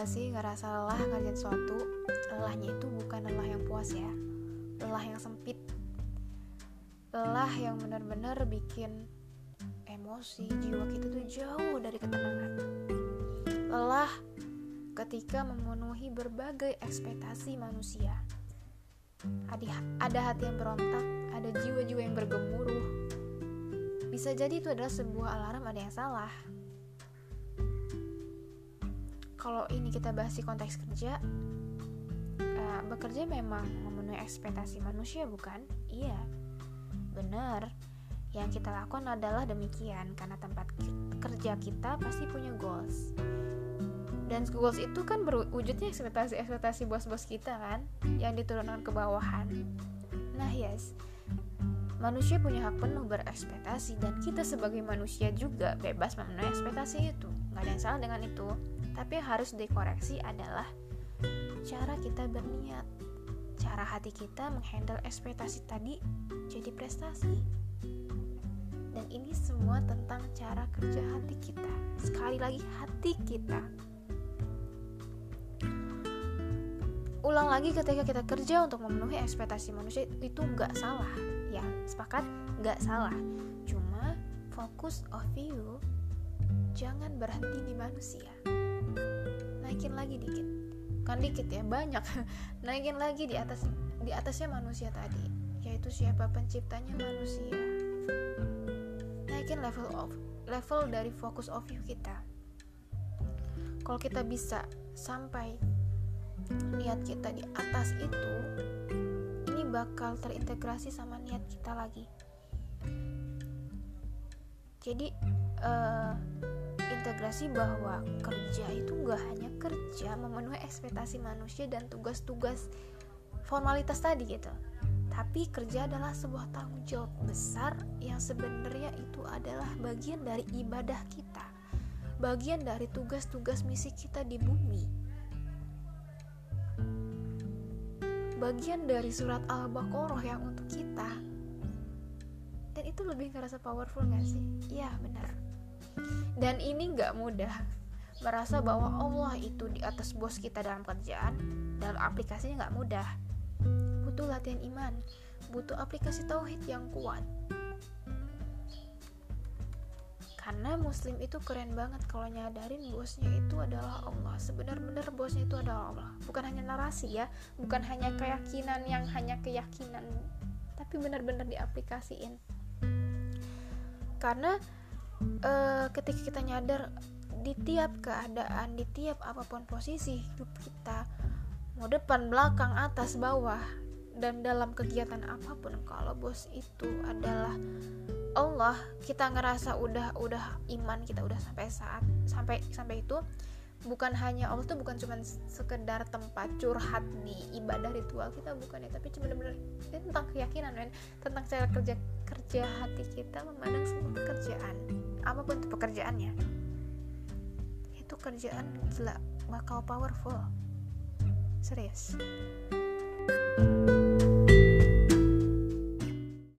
ngerasa lelah ngerjain sesuatu lelahnya itu bukan lelah yang puas ya. Lelah yang sempit. Lelah yang benar-benar bikin emosi jiwa kita tuh jauh dari ketenangan. Lelah ketika memenuhi berbagai ekspektasi manusia. Ada hati yang berontak ada jiwa-jiwa yang bergemuruh. Bisa jadi itu adalah sebuah alarm ada yang salah kalau ini kita bahas di konteks kerja uh, bekerja memang memenuhi ekspektasi manusia bukan? Iya. Benar. Yang kita lakukan adalah demikian karena tempat kerja kita pasti punya goals. Dan goals itu kan berwujudnya ekspektasi ekspektasi bos-bos kita kan yang diturunkan ke bawahan. Nah yes. Manusia punya hak penuh berekspektasi dan kita sebagai manusia juga bebas memenuhi ekspektasi itu. Nggak ada yang salah dengan itu tapi yang harus dikoreksi adalah cara kita berniat. Cara hati kita menghandle ekspektasi tadi jadi prestasi. Dan ini semua tentang cara kerja hati kita. Sekali lagi hati kita. Ulang lagi ketika kita kerja untuk memenuhi ekspektasi manusia itu nggak salah. Ya sepakat? Nggak salah. Cuma fokus of you. Jangan berhenti di manusia naikin lagi dikit. Kan dikit ya banyak. Naikin lagi di atas di atasnya manusia tadi yaitu siapa penciptanya manusia. Naikin level of level dari fokus of view kita. Kalau kita bisa sampai niat kita di atas itu ini bakal terintegrasi sama niat kita lagi. Jadi uh, integrasi bahwa kerja itu gak hanya kerja memenuhi ekspektasi manusia dan tugas-tugas formalitas tadi gitu. Tapi kerja adalah sebuah tanggung jawab besar yang sebenarnya itu adalah bagian dari ibadah kita bagian dari tugas-tugas misi kita di bumi. Bagian dari surat al-baqarah yang untuk kita. Dan itu lebih ngerasa powerful gak sih? iya benar dan ini nggak mudah. Merasa bahwa Allah itu di atas bos kita dalam kerjaan dalam aplikasinya nggak mudah. Butuh latihan iman. Butuh aplikasi tauhid yang kuat. Karena muslim itu keren banget kalau nyadarin bosnya itu adalah Allah. Sebenar-benar bosnya itu adalah Allah. Bukan hanya narasi ya bukan hanya keyakinan yang hanya keyakinan tapi benar-benar diaplikasiin. Karena uh, ketika kita nyadar di tiap keadaan di tiap apa pun posisi hidup kita mau depan belakang atas bawah dan dalam kegiatan apa pun kalau bos itu adalah Allah kita ngerasa udah udah iman kita udah sampai saat sampai sampai itu bukan hanya Allah tuh bukan cuma sekedar tempat curhat di ibadah ritual kita bukan ya tapi cuma benar-benar tentang keyakinan men. Tentang cara kerja kerja hati kita memandang semua pekerjaan apa pun itu pekerjaannya. Itu kerjaan gila bakal powerful. Serius. thank you